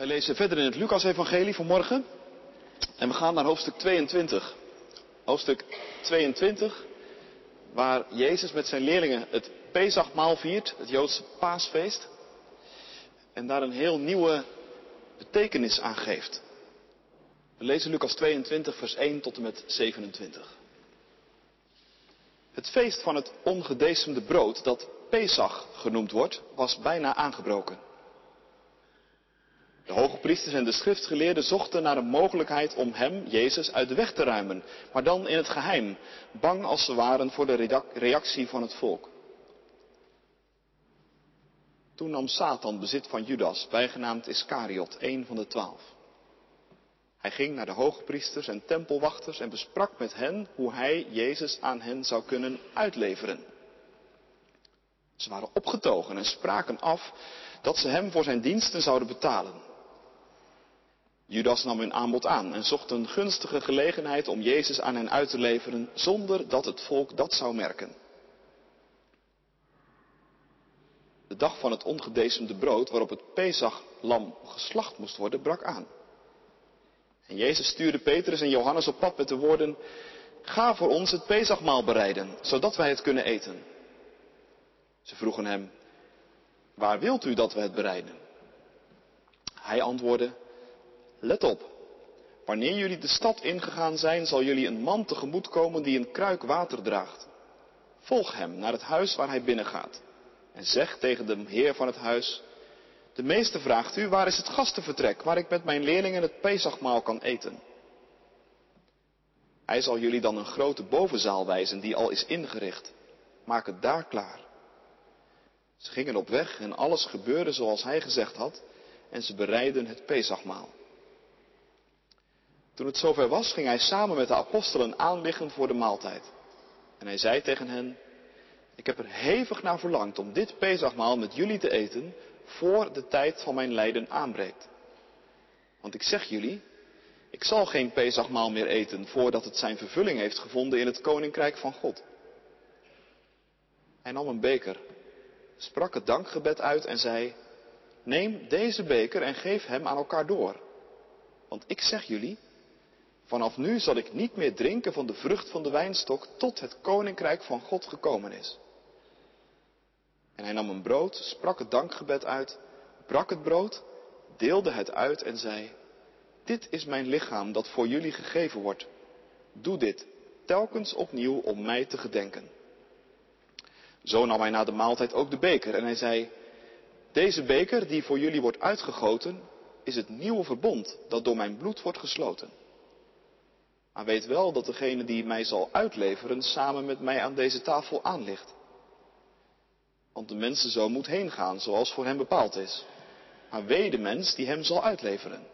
Wij lezen verder in het Lucas-evangelie vanmorgen. En we gaan naar hoofdstuk 22. Hoofdstuk 22, waar Jezus met zijn leerlingen het Pesachmaal viert, het Joodse paasfeest. En daar een heel nieuwe betekenis aan geeft. We lezen Lucas 22, vers 1 tot en met 27. Het feest van het ongedecemde brood, dat Pesach genoemd wordt, was bijna aangebroken. De hoge priesters en de schriftgeleerden zochten naar een mogelijkheid om hem, Jezus, uit de weg te ruimen, maar dan in het geheim, bang als ze waren voor de reactie van het volk. Toen nam Satan bezit van Judas, bijgenaamd Iscariot, een van de twaalf. Hij ging naar de hoge priesters en tempelwachters en besprak met hen hoe hij Jezus aan hen zou kunnen uitleveren. Ze waren opgetogen en spraken af dat ze hem voor zijn diensten zouden betalen. Judas nam hun aanbod aan en zocht een gunstige gelegenheid om Jezus aan hen uit te leveren zonder dat het volk dat zou merken. De dag van het ongedecemde brood waarop het Pesach-lam geslacht moest worden, brak aan. En Jezus stuurde Petrus en Johannes op pad met de woorden, ga voor ons het Pesachmaal bereiden, zodat wij het kunnen eten. Ze vroegen hem, waar wilt u dat we het bereiden? Hij antwoordde, let op, wanneer jullie de stad ingegaan zijn, zal jullie een man tegemoet komen die een kruik water draagt. Volg hem naar het huis waar hij binnengaat en zeg tegen de heer van het huis, de meester vraagt u, waar is het gastenvertrek waar ik met mijn leerlingen het Pesachmaal kan eten? Hij zal jullie dan een grote bovenzaal wijzen die al is ingericht. Maak het daar klaar. Ze gingen op weg en alles gebeurde zoals hij gezegd had en ze bereidden het Pesachmaal. Toen het zover was, ging hij samen met de apostelen aanliggen voor de maaltijd. En hij zei tegen hen, ik heb er hevig naar verlangd om dit Pesachmaal met jullie te eten voor de tijd van mijn lijden aanbreekt. Want ik zeg jullie, ik zal geen Pesachmaal meer eten voordat het zijn vervulling heeft gevonden in het koninkrijk van God. Hij nam een beker, sprak het dankgebed uit en zei, neem deze beker en geef hem aan elkaar door. Want ik zeg jullie, vanaf nu zal ik niet meer drinken van de vrucht van de wijnstok tot het koninkrijk van God gekomen is. En hij nam een brood, sprak het dankgebed uit, brak het brood, deelde het uit en zei, dit is mijn lichaam dat voor jullie gegeven wordt. Doe dit telkens opnieuw om mij te gedenken. Zo nam hij na de maaltijd ook de beker en hij zei, deze beker die voor jullie wordt uitgegoten, is het nieuwe verbond dat door mijn bloed wordt gesloten. Maar weet wel dat degene die mij zal uitleveren samen met mij aan deze tafel aanligt. Want de mensen zo moet heen gaan zoals voor hem bepaald is. Maar wee de mens die hem zal uitleveren.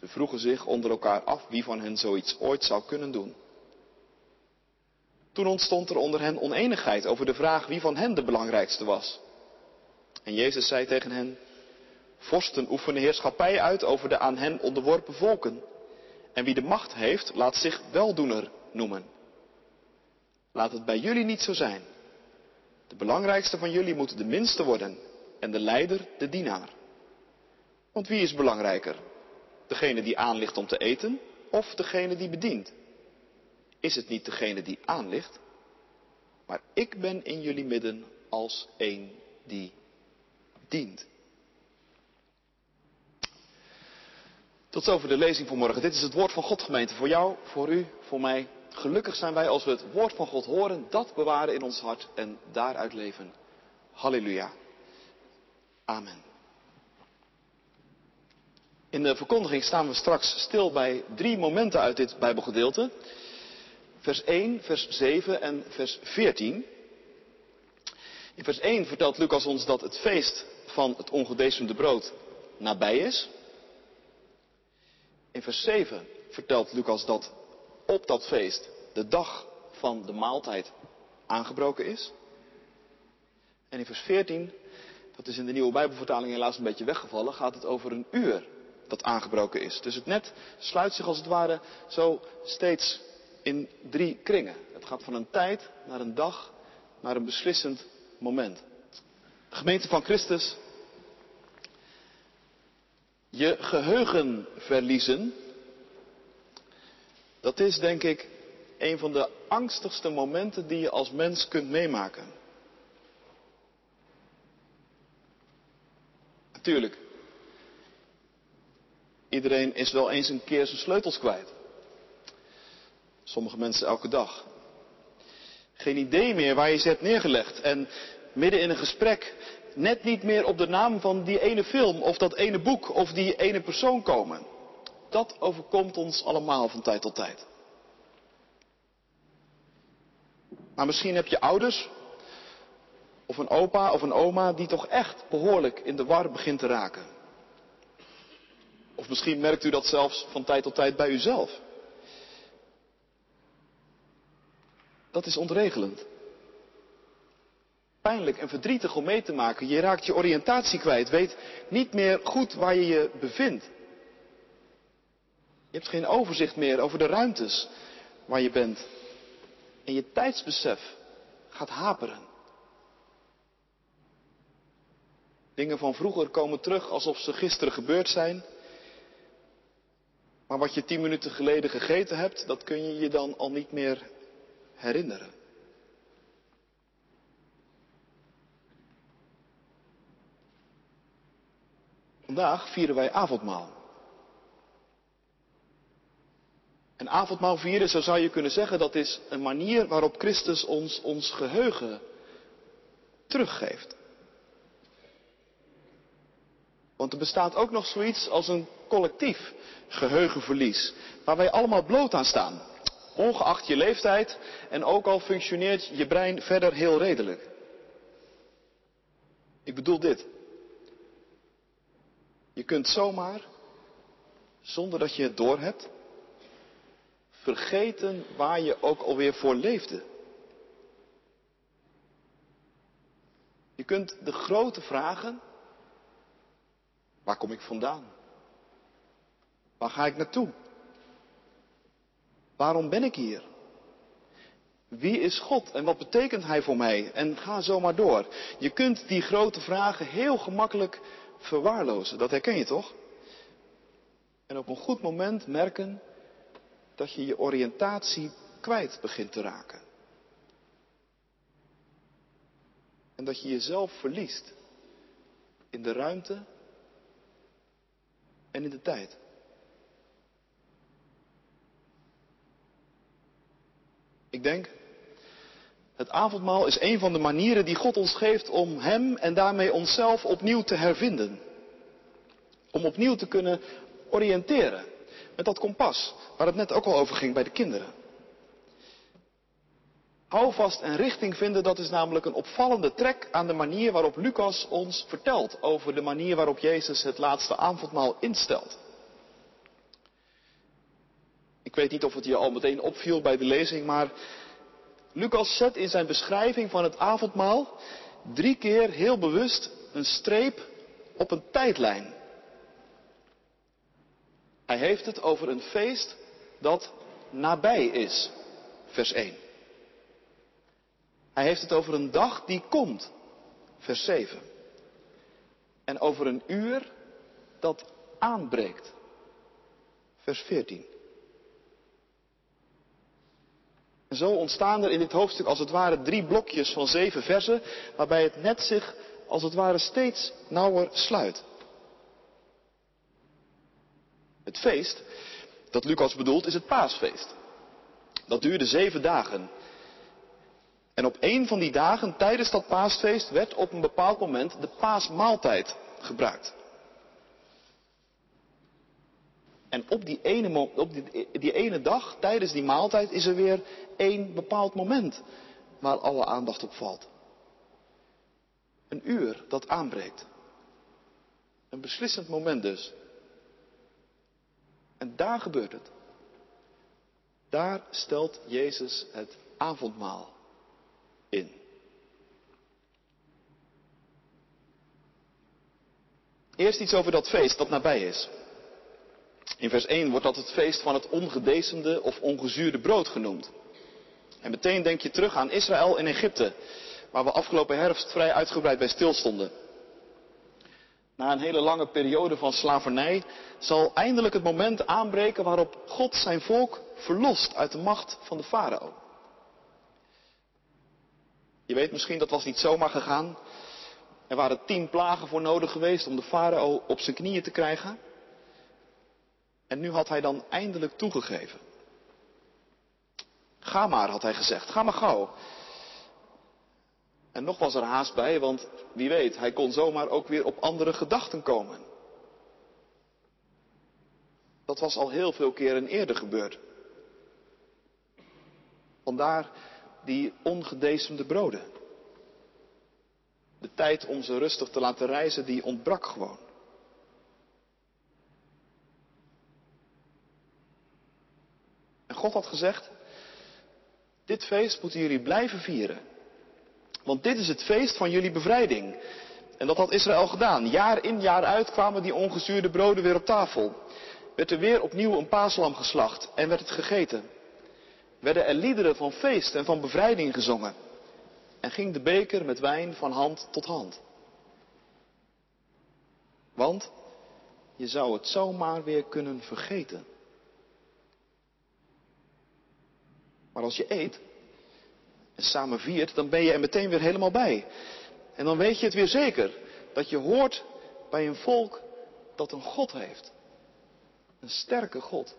Ze vroegen zich onder elkaar af wie van hen zoiets ooit zou kunnen doen. Toen ontstond er onder hen oneenigheid over de vraag wie van hen de belangrijkste was. En Jezus zei tegen hen, vorsten oefenen heerschappij uit over de aan hen onderworpen volken. En wie de macht heeft, laat zich weldoener noemen. Laat het bij jullie niet zo zijn. De belangrijkste van jullie moet de minste worden en de leider de dienaar. Want wie is belangrijker? Degene die aanligt om te eten of degene die bedient? Is het niet degene die aanligt? Maar ik ben in jullie midden als een die dient. Tot zover de lezing voor morgen. Dit is het woord van God gemeente. Voor jou, voor u, voor mij. Gelukkig zijn wij als we het woord van God horen, dat bewaren in ons hart en daaruit leven. Halleluja. Amen. In de verkondiging staan we straks stil bij drie momenten uit dit Bijbelgedeelte. Vers 1, vers 7 en vers 14. In vers 1 vertelt Lucas ons dat het feest van het ongedecemde brood nabij is. In vers 7 vertelt Lucas dat op dat feest de dag van de maaltijd aangebroken is. En in vers 14, dat is in de nieuwe Bijbelvertaling helaas een beetje weggevallen, gaat het over een uur dat aangebroken is. Dus het net sluit zich als het ware zo steeds in drie kringen. Het gaat van een tijd naar een dag naar een beslissend moment. De gemeente van Christus Je geheugen verliezen, dat is denk ik een van de angstigste momenten die je als mens kunt meemaken. Natuurlijk, iedereen is wel eens een keer zijn sleutels kwijt. Sommige mensen elke dag. Geen idee meer waar je ze hebt neergelegd. En midden in een gesprek net niet meer op de naam van die ene film of dat ene boek of die ene persoon komen. Dat overkomt ons allemaal van tijd tot tijd. Maar misschien heb je ouders of een opa of een oma die toch echt behoorlijk in de war begint te raken. Of misschien merkt u dat zelfs van tijd tot tijd bij uzelf. Dat is ontregelend. Pijnlijk en verdrietig om mee te maken. Je raakt je oriëntatie kwijt, weet niet meer goed waar je je bevindt. Je hebt geen overzicht meer over de ruimtes waar je bent. En je tijdsbesef gaat haperen. Dingen van vroeger komen terug alsof ze gisteren gebeurd zijn. Maar wat je tien minuten geleden gegeten hebt, dat kun je je dan al niet meer herinneren. Vandaag vieren wij avondmaal. En avondmaal vieren, zo zou je kunnen zeggen, dat is een manier waarop Christus ons ons geheugen teruggeeft. Want er bestaat ook nog zoiets als een collectief geheugenverlies, waar wij allemaal bloot aan staan. Ongeacht je leeftijd en ook al functioneert je brein verder heel redelijk. Ik bedoel dit. Je kunt zomaar, zonder dat je het doorhebt, vergeten waar je ook alweer voor leefde. Je kunt de grote vragen, waar kom ik vandaan? Waar ga ik naartoe? Waarom ben ik hier? Wie is God en wat betekent Hij voor mij? En ga zo maar door. Je kunt die grote vragen heel gemakkelijk verwaarlozen. Dat herken je toch? En op een goed moment merken dat je je oriëntatie kwijt begint te raken. En dat je jezelf verliest in de ruimte en in de tijd. Ik denk, het avondmaal is een van de manieren die God ons geeft om Hem en daarmee onszelf opnieuw te hervinden. Om opnieuw te kunnen oriënteren. Met dat kompas, waar het net ook al over ging bij de kinderen. Houvast en richting vinden, dat is namelijk een opvallende trek aan de manier waarop Lucas ons vertelt over de manier waarop Jezus het laatste avondmaal instelt. Ik weet niet of het je al meteen opviel bij de lezing, maar Lucas zet in zijn beschrijving van het avondmaal drie keer heel bewust een streep op een tijdlijn. Hij heeft het over een feest dat nabij is, vers 1. Hij heeft het over een dag die komt, vers 7. En over een uur dat aanbreekt, vers 14. En zo ontstaan er in dit hoofdstuk als het ware drie blokjes van zeven versen, waarbij het net zich als het ware steeds nauwer sluit. Het feest dat Lucas bedoelt is het paasfeest. Dat duurde zeven dagen. En op een van die dagen tijdens dat paasfeest werd op een bepaald moment de paasmaaltijd gebruikt. En op die ene, op die, die ene dag, tijdens die maaltijd, is er weer één bepaald moment waar alle aandacht op valt. Een uur dat aanbreekt. Een beslissend moment dus. En daar gebeurt het. Daar stelt Jezus het avondmaal in. Eerst iets over dat feest dat nabij is. In vers 1 wordt dat het feest van het ongedecemde of ongezuurde brood genoemd. En meteen denk je terug aan Israël in Egypte, waar we afgelopen herfst vrij uitgebreid bij stilstonden. Na een hele lange periode van slavernij zal eindelijk het moment aanbreken waarop God zijn volk verlost uit de macht van de farao. Je weet misschien, dat was niet zomaar gegaan. Er waren tien plagen voor nodig geweest om de farao op zijn knieën te krijgen. En nu had hij dan eindelijk toegegeven. Ga maar, had hij gezegd. Ga maar gauw. En nog was er haast bij, want wie weet, hij kon zomaar ook weer op andere gedachten komen. Dat was al heel veel keren eerder gebeurd. Vandaar die ongedecemde broden. De tijd om ze rustig te laten reizen, die ontbrak gewoon. God had gezegd, dit feest moeten jullie blijven vieren. Want dit is het feest van jullie bevrijding. En dat had Israël gedaan. Jaar in jaar uit kwamen die ongezuurde broden weer op tafel. Werd er weer opnieuw een paaslam geslacht en werd het gegeten. Werden er liederen van feest en van bevrijding gezongen. En ging de beker met wijn van hand tot hand. Want je zou het zomaar weer kunnen vergeten. Maar als je eet en samen viert, dan ben je er meteen weer helemaal bij. En dan weet je het weer zeker. Dat je hoort bij een volk dat een God heeft. Een sterke God.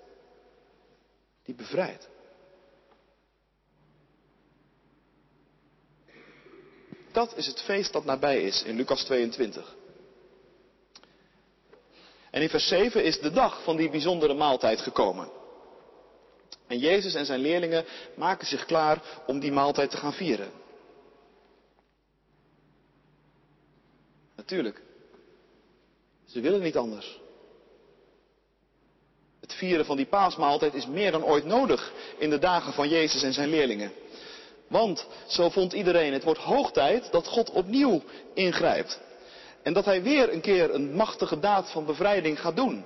Die bevrijdt. Dat is het feest dat nabij is in Lucas 22. En in vers 7 is de dag van die bijzondere maaltijd gekomen. En Jezus en zijn leerlingen maken zich klaar om die maaltijd te gaan vieren. Natuurlijk. Ze willen niet anders. Het vieren van die paasmaaltijd is meer dan ooit nodig in de dagen van Jezus en zijn leerlingen. Want, zo vond iedereen, het wordt hoog tijd dat God opnieuw ingrijpt. En dat hij weer een keer een machtige daad van bevrijding gaat doen.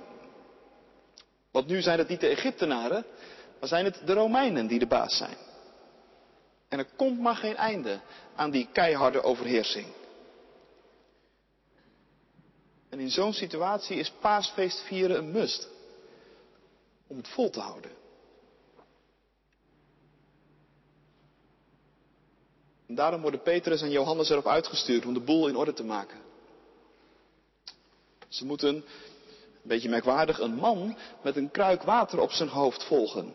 Want nu zijn het niet de Egyptenaren, maar zijn het de Romeinen die de baas zijn. En er komt maar geen einde aan die keiharde overheersing. En in zo'n situatie is paasfeest vieren een must. Om het vol te houden. En daarom worden Petrus en Johannes erop uitgestuurd om de boel in orde te maken. Ze moeten, een beetje merkwaardig, een man met een kruik water op zijn hoofd volgen.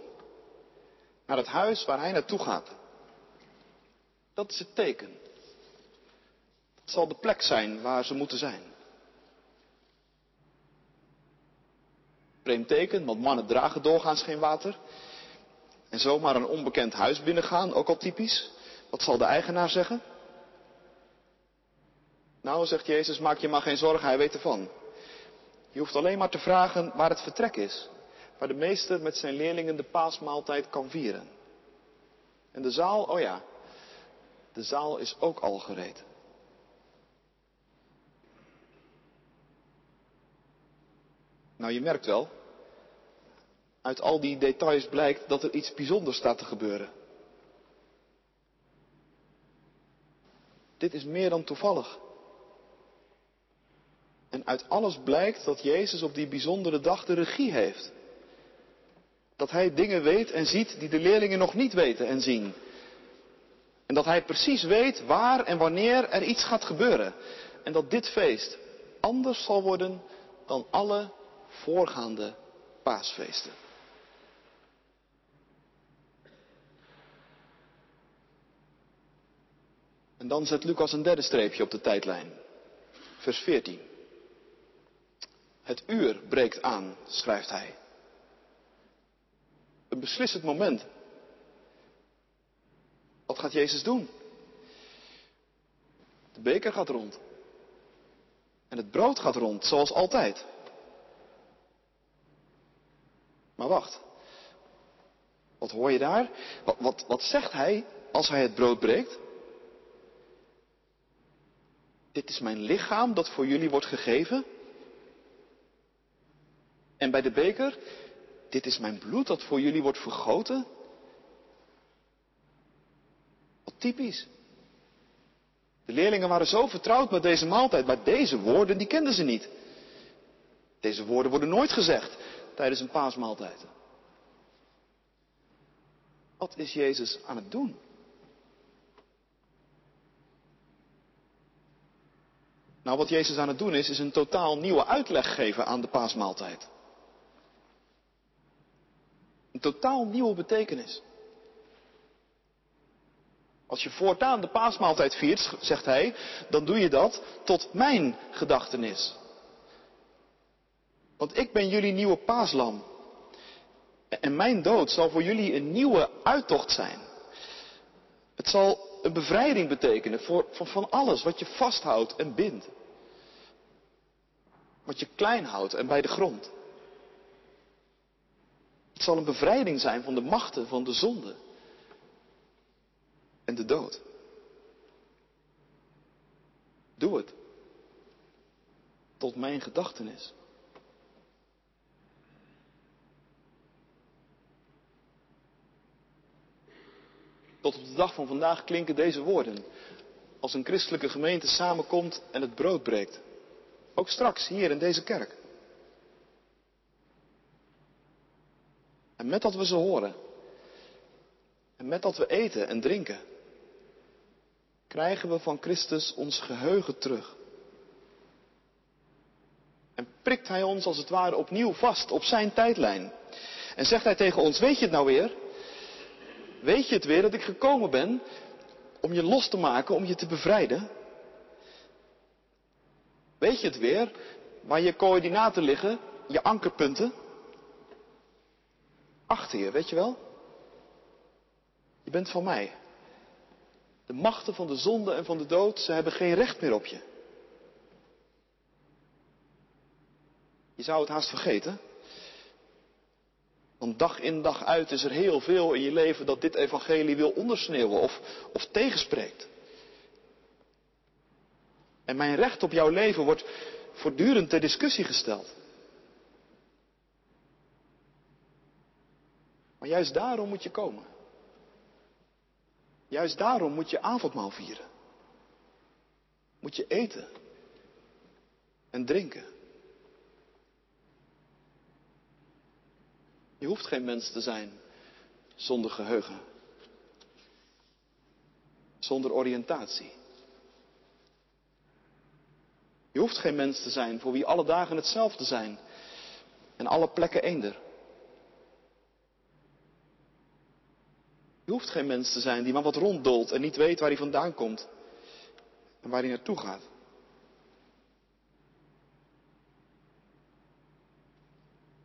Naar het huis waar hij naartoe gaat. Dat is het teken. Dat zal de plek zijn waar ze moeten zijn. Vreemd teken, want mannen dragen doorgaans geen water. En zomaar een onbekend huis binnengaan, ook al typisch. Wat zal de eigenaar zeggen? Nou, zegt Jezus, maak je maar geen zorgen, hij weet ervan. Je hoeft alleen maar te vragen waar het vertrek is. Waar de meester met zijn leerlingen de paasmaaltijd kan vieren. En de zaal, oh ja, de zaal is ook al gereed. Nou, je merkt wel, uit al die details blijkt dat er iets bijzonders staat te gebeuren. Dit is meer dan toevallig. En uit alles blijkt dat Jezus op die bijzondere dag de regie heeft. Dat hij dingen weet en ziet die de leerlingen nog niet weten en zien. En dat hij precies weet waar en wanneer er iets gaat gebeuren. En dat dit feest anders zal worden dan alle voorgaande paasfeesten. En dan zet Lucas een derde streepje op de tijdlijn. Vers 14. Het uur breekt aan, schrijft hij. Een beslissend moment. Wat gaat Jezus doen? De beker gaat rond. En het brood gaat rond, zoals altijd. Maar wacht. Wat hoor je daar? Wat, wat, wat zegt hij als hij het brood breekt? Dit is mijn lichaam dat voor jullie wordt gegeven. En bij de beker, dit is mijn bloed dat voor jullie wordt vergoten. Wat typisch. De leerlingen waren zo vertrouwd met deze maaltijd, maar deze woorden die kenden ze niet. Deze woorden worden nooit gezegd tijdens een paasmaaltijd. Wat is Jezus aan het doen? Nou, wat Jezus aan het doen is, is een totaal nieuwe uitleg geven aan de paasmaaltijd. Een totaal nieuwe betekenis. Als je voortaan de paasmaaltijd viert, zegt hij, dan doe je dat tot mijn gedachtenis. Want ik ben jullie nieuwe paaslam. En mijn dood zal voor jullie een nieuwe uittocht zijn. Het zal een bevrijding betekenen voor, van alles wat je vasthoudt en bindt. Wat je klein houdt en bij de grond. Het zal een bevrijding zijn van de machten van de zonde en de dood. Doe het. Tot mijn gedachtenis. Tot op de dag van vandaag klinken deze woorden. Als een christelijke gemeente samenkomt en het brood breekt. Ook straks hier in deze kerk. En met dat we ze horen. En met dat we eten en drinken. Krijgen we van Christus ons geheugen terug. En prikt Hij ons als het ware opnieuw vast op zijn tijdlijn. En zegt Hij tegen ons, weet je het nou weer? Weet je het weer dat ik gekomen ben om je los te maken, om je te bevrijden? Weet je het weer waar je coördinaten liggen, je ankerpunten? Achter je, weet je wel? Je bent van mij. De machten van de zonde en van de dood, ze hebben geen recht meer op je. Je zou het haast vergeten. Want dag in dag uit is er heel veel in je leven dat dit evangelie wil ondersneeuwen of, of tegenspreekt. En mijn recht op jouw leven wordt voortdurend ter discussie gesteld. Maar juist daarom moet je komen. Juist daarom moet je avondmaal vieren. Moet je eten en drinken. Je hoeft geen mens te zijn zonder geheugen. Zonder oriëntatie. Je hoeft geen mens te zijn voor wie alle dagen hetzelfde zijn en alle plekken eender. Je hoeft geen mens te zijn die maar wat ronddolt en niet weet waar hij vandaan komt en waar hij naartoe gaat.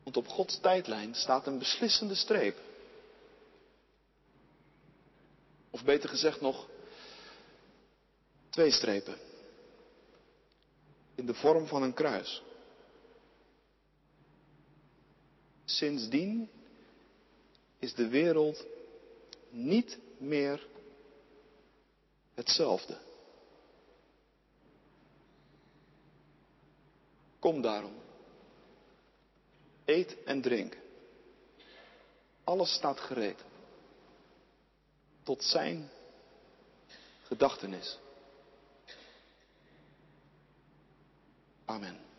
Want op Gods tijdlijn staat een beslissende streep. Of beter gezegd nog, twee strepen. In de vorm van een kruis. Sindsdien is de wereld niet meer hetzelfde. Kom daarom. Eet en drink. Alles staat gereed. Tot zijn gedachtenis. Amen.